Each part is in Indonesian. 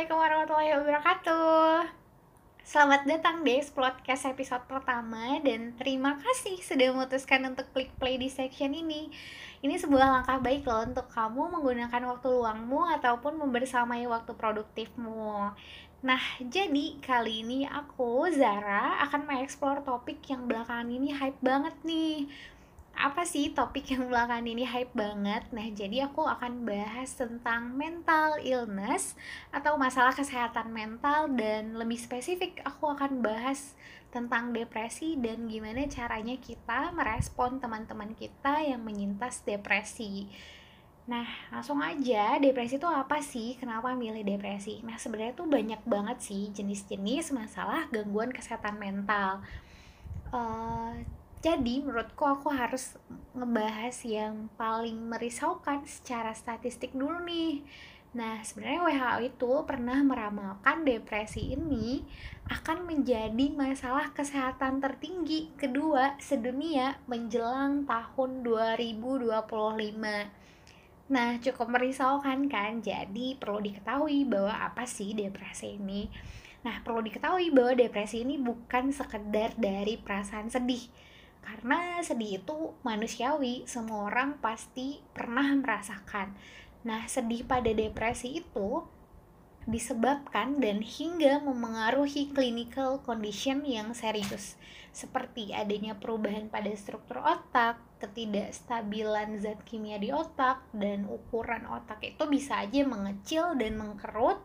Assalamualaikum warahmatullahi wabarakatuh. Selamat datang di podcast episode pertama Dan terima kasih sudah memutuskan untuk klik play di section ini. Ini sebuah langkah baik loh untuk kamu menggunakan waktu luangmu Ataupun membersamai waktu produktifmu. Nah, jadi kali ini aku, Zara, akan mengeksplor topik yang belakangan ini hype banget nih apa sih topik yang belakangan ini hype banget Nah jadi aku akan bahas tentang mental illness Atau masalah kesehatan mental Dan lebih spesifik aku akan bahas tentang depresi Dan gimana caranya kita merespon teman-teman kita yang menyintas depresi Nah, langsung aja, depresi itu apa sih? Kenapa milih depresi? Nah, sebenarnya tuh banyak banget sih jenis-jenis masalah gangguan kesehatan mental. Uh, jadi menurutku aku harus ngebahas yang paling merisaukan secara statistik dulu nih. Nah, sebenarnya WHO itu pernah meramalkan depresi ini akan menjadi masalah kesehatan tertinggi kedua sedunia menjelang tahun 2025. Nah, cukup merisaukan kan? Jadi perlu diketahui bahwa apa sih depresi ini? Nah, perlu diketahui bahwa depresi ini bukan sekedar dari perasaan sedih, karena sedih itu manusiawi semua orang pasti pernah merasakan nah sedih pada depresi itu disebabkan dan hingga memengaruhi clinical condition yang serius seperti adanya perubahan pada struktur otak, ketidakstabilan zat kimia di otak, dan ukuran otak itu bisa aja mengecil dan mengkerut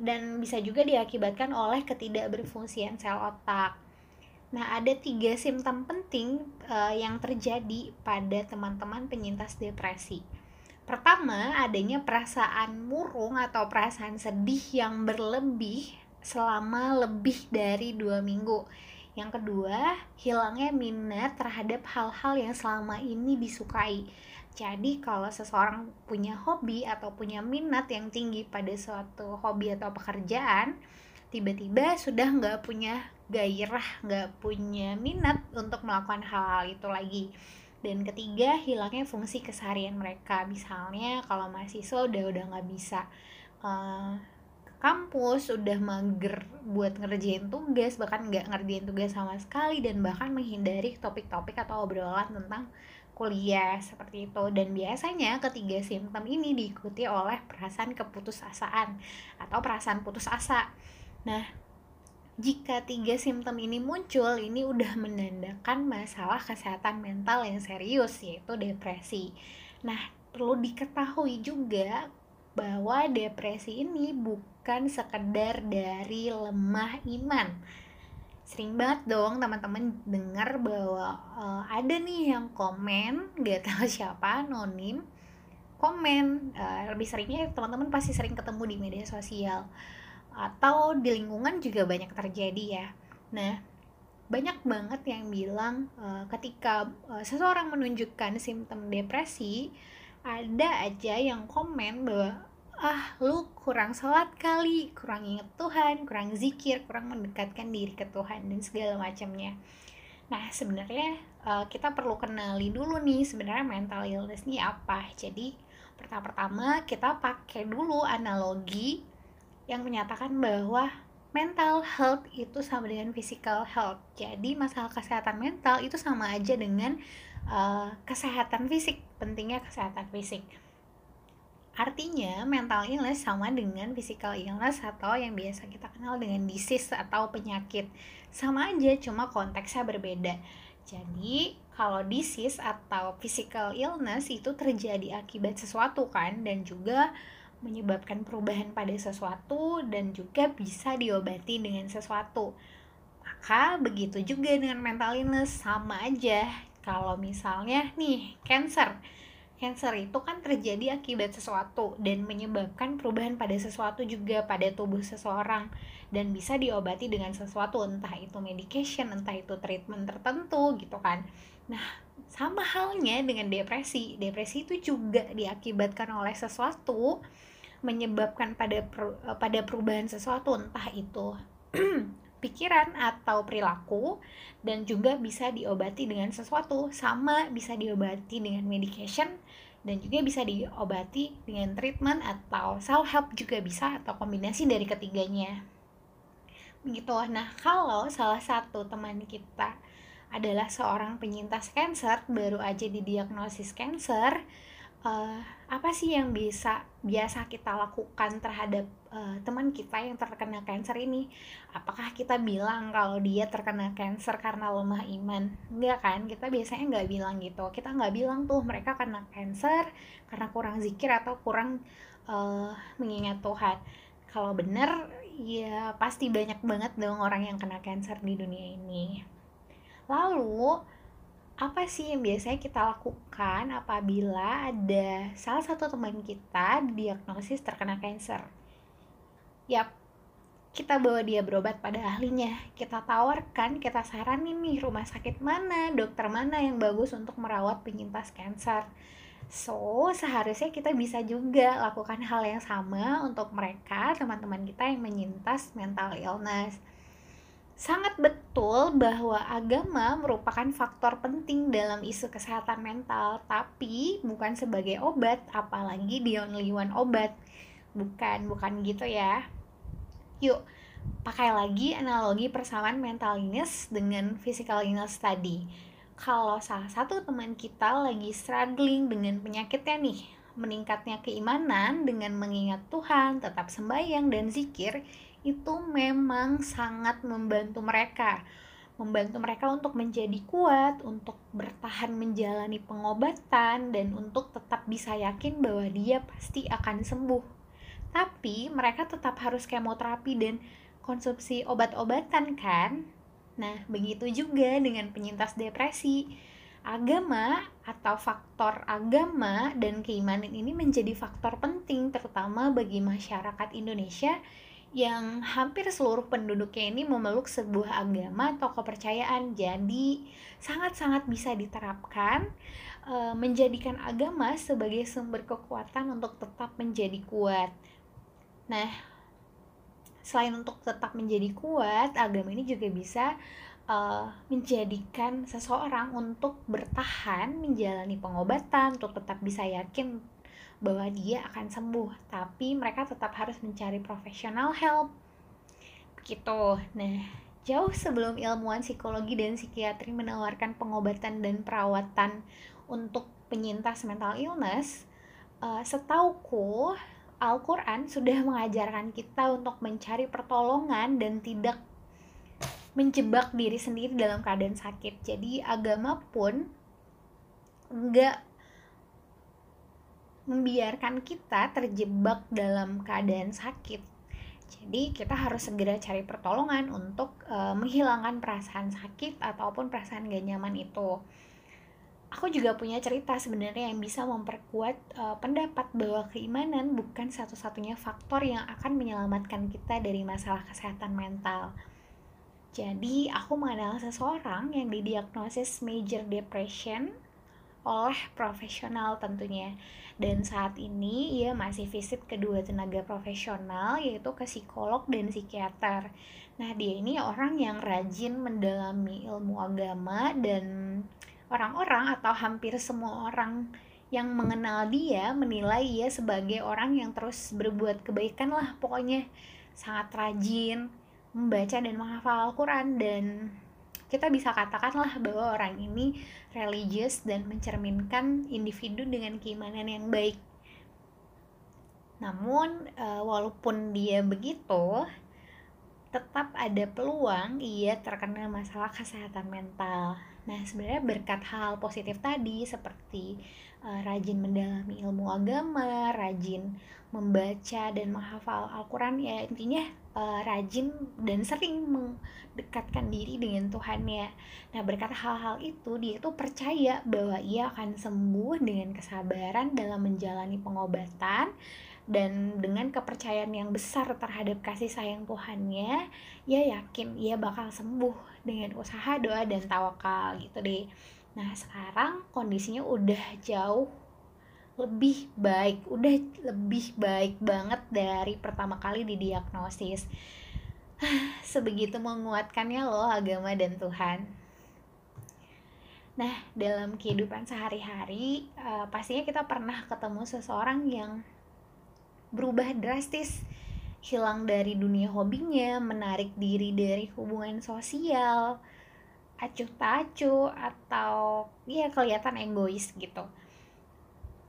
dan bisa juga diakibatkan oleh ketidakberfungsian sel otak. Nah, ada tiga simptom penting uh, yang terjadi pada teman-teman penyintas depresi. Pertama, adanya perasaan murung atau perasaan sedih yang berlebih selama lebih dari dua minggu. Yang kedua, hilangnya minat terhadap hal-hal yang selama ini disukai. Jadi kalau seseorang punya hobi atau punya minat yang tinggi pada suatu hobi atau pekerjaan, tiba-tiba sudah nggak punya gairah nggak punya minat untuk melakukan hal-hal itu lagi. Dan ketiga hilangnya fungsi keseharian mereka. Misalnya kalau mahasiswa udah udah nggak bisa uh, ke kampus udah mager buat ngerjain tugas bahkan nggak ngerjain tugas sama sekali dan bahkan menghindari topik-topik atau obrolan tentang kuliah seperti itu. Dan biasanya ketiga simptom ini diikuti oleh perasaan keputusasaan atau perasaan putus asa nah jika tiga simptom ini muncul, ini udah menandakan masalah kesehatan mental yang serius, yaitu depresi. Nah, perlu diketahui juga bahwa depresi ini bukan sekedar dari lemah iman. Sering banget dong teman-teman dengar bahwa uh, ada nih yang komen, gak tahu siapa, anonim, komen. Uh, lebih seringnya teman-teman pasti sering ketemu di media sosial atau di lingkungan juga banyak terjadi ya. Nah, banyak banget yang bilang uh, ketika uh, seseorang menunjukkan simptom depresi, ada aja yang komen bahwa ah lu kurang sholat kali, kurang inget Tuhan, kurang zikir, kurang mendekatkan diri ke Tuhan dan segala macamnya. Nah sebenarnya uh, kita perlu kenali dulu nih sebenarnya mental illness ini apa. Jadi pertama-tama kita pakai dulu analogi yang menyatakan bahwa mental health itu sama dengan physical health. Jadi masalah kesehatan mental itu sama aja dengan uh, kesehatan fisik, pentingnya kesehatan fisik. Artinya mental illness sama dengan physical illness atau yang biasa kita kenal dengan disease atau penyakit. Sama aja cuma konteksnya berbeda. Jadi kalau disease atau physical illness itu terjadi akibat sesuatu kan dan juga menyebabkan perubahan pada sesuatu dan juga bisa diobati dengan sesuatu. Maka begitu juga dengan mental illness sama aja. Kalau misalnya nih cancer, cancer itu kan terjadi akibat sesuatu dan menyebabkan perubahan pada sesuatu juga pada tubuh seseorang dan bisa diobati dengan sesuatu entah itu medication, entah itu treatment tertentu gitu kan. Nah, sama halnya dengan depresi. Depresi itu juga diakibatkan oleh sesuatu menyebabkan pada per, pada perubahan sesuatu entah itu pikiran atau perilaku dan juga bisa diobati dengan sesuatu. Sama bisa diobati dengan medication dan juga bisa diobati dengan treatment atau self help juga bisa atau kombinasi dari ketiganya. Begitu nah kalau salah satu teman kita adalah seorang penyintas kanker baru aja didiagnosis kanker uh, apa sih yang bisa biasa kita lakukan terhadap uh, teman kita yang terkena kanker ini? Apakah kita bilang kalau dia terkena kanker karena lemah iman? Enggak kan? Kita biasanya nggak bilang gitu. Kita nggak bilang tuh mereka kena kanker karena kurang zikir atau kurang uh, mengingat Tuhan. Kalau bener ya pasti banyak banget dong orang yang kena kanker di dunia ini lalu apa sih yang biasanya kita lakukan apabila ada salah satu teman kita diagnosis terkena kanker? Yap, kita bawa dia berobat pada ahlinya. Kita tawarkan, kita saranin nih rumah sakit mana, dokter mana yang bagus untuk merawat penyintas kanker. So, seharusnya kita bisa juga lakukan hal yang sama untuk mereka, teman-teman kita yang menyintas mental illness sangat betul bahwa agama merupakan faktor penting dalam isu kesehatan mental, tapi bukan sebagai obat, apalagi the only one obat. Bukan, bukan gitu ya. Yuk, pakai lagi analogi persamaan mental illness dengan physical illness tadi. Kalau salah satu teman kita lagi struggling dengan penyakitnya nih, meningkatnya keimanan dengan mengingat Tuhan, tetap sembahyang dan zikir, itu memang sangat membantu mereka membantu mereka untuk menjadi kuat, untuk bertahan menjalani pengobatan, dan untuk tetap bisa yakin bahwa dia pasti akan sembuh. Tapi mereka tetap harus kemoterapi dan konsumsi obat-obatan kan? Nah, begitu juga dengan penyintas depresi. Agama atau faktor agama dan keimanan ini menjadi faktor penting terutama bagi masyarakat Indonesia yang hampir seluruh penduduknya ini memeluk sebuah agama atau kepercayaan. Jadi, sangat-sangat bisa diterapkan e, menjadikan agama sebagai sumber kekuatan untuk tetap menjadi kuat. Nah, selain untuk tetap menjadi kuat, agama ini juga bisa e, menjadikan seseorang untuk bertahan menjalani pengobatan, untuk tetap bisa yakin bahwa dia akan sembuh, tapi mereka tetap harus mencari profesional help. Begitu. Nah, jauh sebelum ilmuwan psikologi dan psikiatri menawarkan pengobatan dan perawatan untuk penyintas mental illness, uh, setauku Al-Quran sudah mengajarkan kita untuk mencari pertolongan dan tidak menjebak diri sendiri dalam keadaan sakit. Jadi agama pun nggak membiarkan kita terjebak dalam keadaan sakit. Jadi kita harus segera cari pertolongan untuk uh, menghilangkan perasaan sakit ataupun perasaan gak nyaman itu. Aku juga punya cerita sebenarnya yang bisa memperkuat uh, pendapat bahwa keimanan bukan satu-satunya faktor yang akan menyelamatkan kita dari masalah kesehatan mental. Jadi, aku mengenal seseorang yang didiagnosis major depression oleh profesional tentunya dan saat ini ia masih visit kedua tenaga profesional yaitu ke psikolog dan psikiater. Nah, dia ini orang yang rajin mendalami ilmu agama dan orang-orang atau hampir semua orang yang mengenal dia menilai ia sebagai orang yang terus berbuat kebaikan lah pokoknya sangat rajin membaca dan menghafal Al-Quran dan kita bisa katakanlah bahwa orang ini religius dan mencerminkan individu dengan keimanan yang baik. Namun, uh, walaupun dia begitu, tetap ada peluang ia terkena masalah kesehatan mental. Nah, sebenarnya berkat hal positif tadi seperti uh, rajin mendalami ilmu agama, rajin membaca dan menghafal Al-Quran ya intinya uh, rajin dan sering mendekatkan diri dengan Tuhan ya. Nah berkat hal-hal itu dia itu percaya bahwa ia akan sembuh dengan kesabaran dalam menjalani pengobatan dan dengan kepercayaan yang besar terhadap kasih sayang Tuhannya, ia yakin ia bakal sembuh dengan usaha doa dan tawakal gitu deh. Nah sekarang kondisinya udah jauh lebih baik, udah lebih baik banget dari pertama kali didiagnosis. Sebegitu menguatkannya loh agama dan Tuhan. Nah, dalam kehidupan sehari-hari, uh, pastinya kita pernah ketemu seseorang yang berubah drastis, hilang dari dunia hobinya, menarik diri dari hubungan sosial, acuh tak acuh, atau ya kelihatan egois gitu.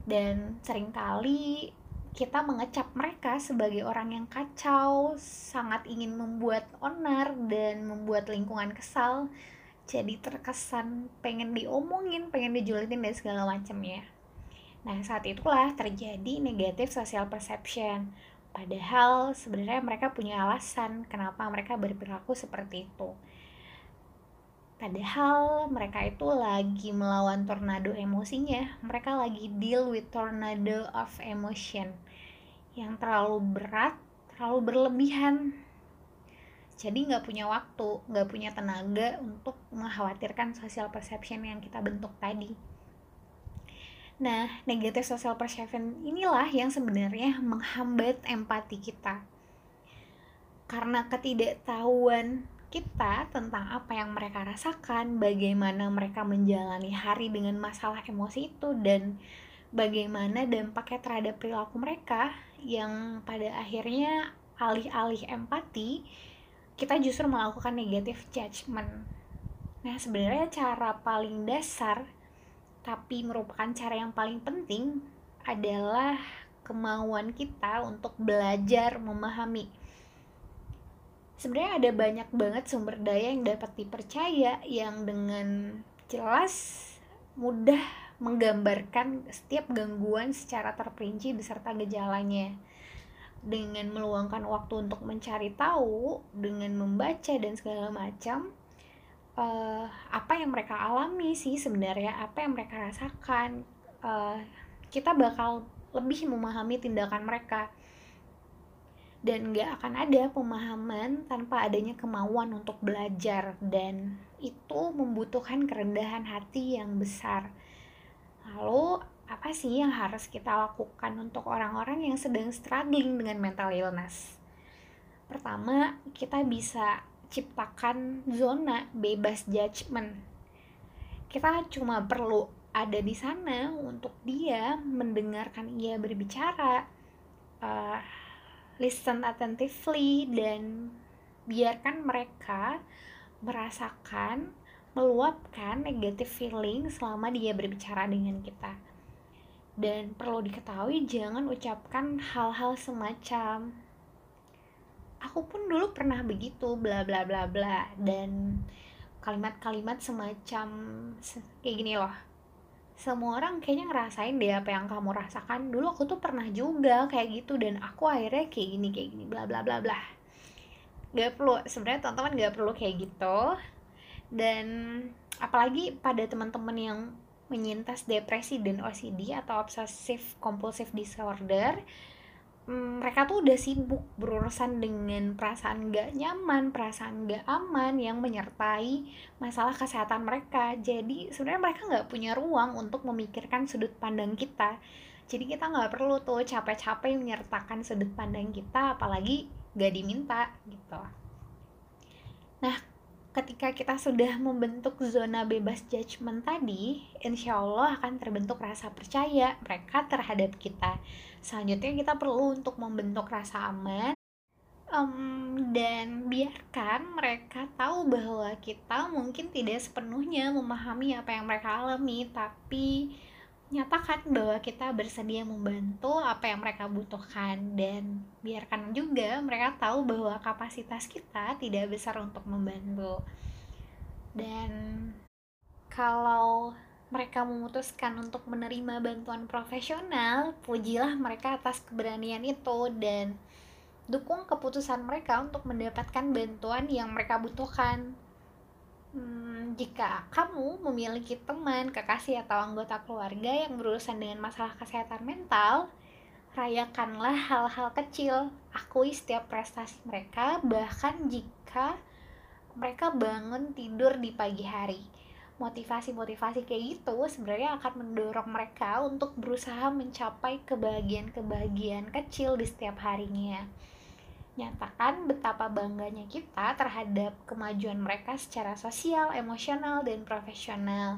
Dan sering kali kita mengecap mereka sebagai orang yang kacau, sangat ingin membuat onar dan membuat lingkungan kesal, jadi terkesan pengen diomongin, pengen dijulitin dan segala macam ya. Nah, saat itulah terjadi negatif social perception. Padahal sebenarnya mereka punya alasan kenapa mereka berperilaku seperti itu. Padahal mereka itu lagi melawan tornado emosinya. Mereka lagi deal with tornado of emotion yang terlalu berat, terlalu berlebihan jadi nggak punya waktu nggak punya tenaga untuk mengkhawatirkan social perception yang kita bentuk tadi nah negative social perception inilah yang sebenarnya menghambat empati kita karena ketidaktahuan kita tentang apa yang mereka rasakan, bagaimana mereka menjalani hari dengan masalah emosi itu, dan bagaimana dampaknya terhadap perilaku mereka yang pada akhirnya alih-alih empati kita justru melakukan negative judgment. Nah, sebenarnya cara paling dasar tapi merupakan cara yang paling penting adalah kemauan kita untuk belajar memahami. Sebenarnya ada banyak banget sumber daya yang dapat dipercaya yang dengan jelas mudah menggambarkan setiap gangguan secara terperinci beserta gejalanya dengan meluangkan waktu untuk mencari tahu, dengan membaca dan segala macam, uh, apa yang mereka alami sih sebenarnya, apa yang mereka rasakan, uh, kita bakal lebih memahami tindakan mereka. Dan nggak akan ada pemahaman tanpa adanya kemauan untuk belajar. Dan itu membutuhkan kerendahan hati yang besar. Lalu apa sih yang harus kita lakukan untuk orang-orang yang sedang struggling dengan mental illness? Pertama, kita bisa ciptakan zona bebas judgment. Kita cuma perlu ada di sana untuk dia mendengarkan ia berbicara, uh, listen attentively, dan biarkan mereka merasakan, meluapkan negative feeling selama dia berbicara dengan kita dan perlu diketahui jangan ucapkan hal-hal semacam aku pun dulu pernah begitu bla bla bla bla. Dan kalimat-kalimat semacam kayak gini loh. Semua orang kayaknya ngerasain deh apa yang kamu rasakan. Dulu aku tuh pernah juga kayak gitu dan aku akhirnya kayak gini kayak gini bla bla bla bla. Gak perlu sebenarnya teman-teman gak perlu kayak gitu. Dan apalagi pada teman-teman yang menyintas depresi dan OCD atau obsessive compulsive disorder mereka tuh udah sibuk berurusan dengan perasaan gak nyaman, perasaan gak aman yang menyertai masalah kesehatan mereka. Jadi sebenarnya mereka nggak punya ruang untuk memikirkan sudut pandang kita. Jadi kita nggak perlu tuh capek-capek menyertakan sudut pandang kita, apalagi gak diminta gitu. Nah, ketika kita sudah membentuk zona bebas judgment tadi, insya Allah akan terbentuk rasa percaya mereka terhadap kita. Selanjutnya kita perlu untuk membentuk rasa aman um, dan biarkan mereka tahu bahwa kita mungkin tidak sepenuhnya memahami apa yang mereka alami, tapi nyatakan bahwa kita bersedia membantu apa yang mereka butuhkan. Dan biarkan juga mereka tahu bahwa kapasitas kita tidak besar untuk membantu. Dan kalau mereka memutuskan untuk menerima bantuan profesional pujilah mereka atas keberanian itu dan dukung keputusan mereka untuk mendapatkan bantuan yang mereka butuhkan. Hmm, jika kamu memiliki teman, kekasih, atau anggota keluarga yang berurusan dengan masalah kesehatan mental, rayakanlah hal-hal kecil, akui setiap prestasi mereka, bahkan jika mereka bangun tidur di pagi hari. Motivasi-motivasi kayak gitu sebenarnya akan mendorong mereka untuk berusaha mencapai kebahagiaan-kebahagiaan kecil di setiap harinya nyatakan betapa bangganya kita terhadap kemajuan mereka secara sosial, emosional, dan profesional.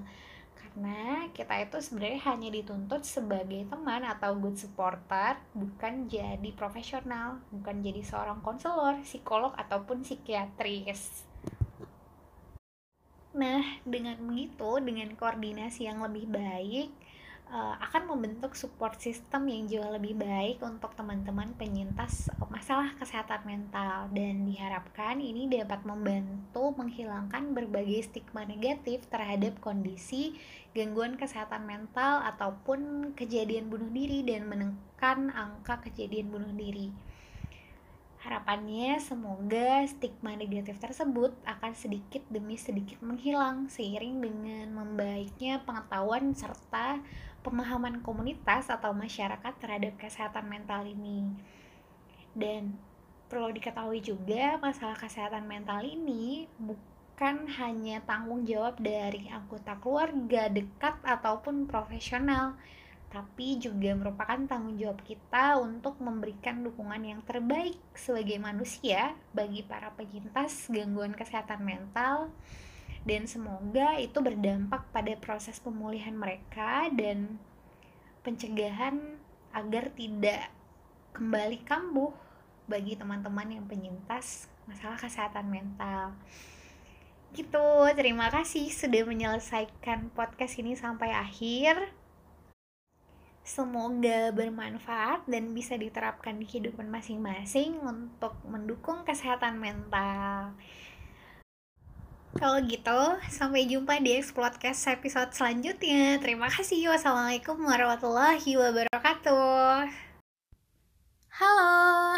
karena kita itu sebenarnya hanya dituntut sebagai teman atau good supporter bukan jadi profesional bukan jadi seorang konselor psikolog ataupun psikiatris nah dengan begitu dengan koordinasi yang lebih baik uh, akan membentuk support system yang jauh lebih baik untuk teman-teman penyintas masalah kesehatan mental dan diharapkan ini dapat membantu menghilangkan berbagai stigma negatif terhadap kondisi gangguan kesehatan mental ataupun kejadian bunuh diri dan menekan angka kejadian bunuh diri. Harapannya semoga stigma negatif tersebut akan sedikit demi sedikit menghilang seiring dengan membaiknya pengetahuan serta pemahaman komunitas atau masyarakat terhadap kesehatan mental ini. Dan perlu diketahui juga masalah kesehatan mental ini bukan hanya tanggung jawab dari anggota keluarga dekat ataupun profesional, tapi juga merupakan tanggung jawab kita untuk memberikan dukungan yang terbaik sebagai manusia bagi para penyintas gangguan kesehatan mental dan semoga itu berdampak pada proses pemulihan mereka dan pencegahan agar tidak kembali kambuh bagi teman-teman yang penyintas masalah kesehatan mental. Gitu, terima kasih sudah menyelesaikan podcast ini sampai akhir. Semoga bermanfaat dan bisa diterapkan di kehidupan masing-masing untuk mendukung kesehatan mental. Kalau gitu, sampai jumpa di Explodcast episode selanjutnya. Terima kasih. Wassalamualaikum warahmatullahi wabarakatuh. Halo,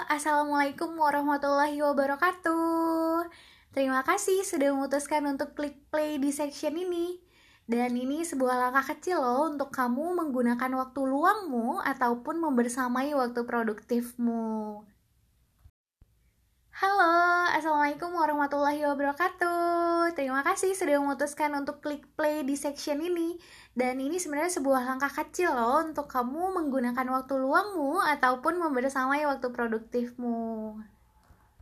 Assalamualaikum warahmatullahi wabarakatuh. Terima kasih sudah memutuskan untuk klik play di section ini. Dan ini sebuah langkah kecil loh untuk kamu menggunakan waktu luangmu ataupun membersamai waktu produktifmu. Halo, Assalamualaikum warahmatullahi wabarakatuh. Terima kasih sudah memutuskan untuk klik play di section ini. Dan ini sebenarnya sebuah langkah kecil loh Untuk kamu menggunakan waktu luangmu Ataupun membersamai waktu produktifmu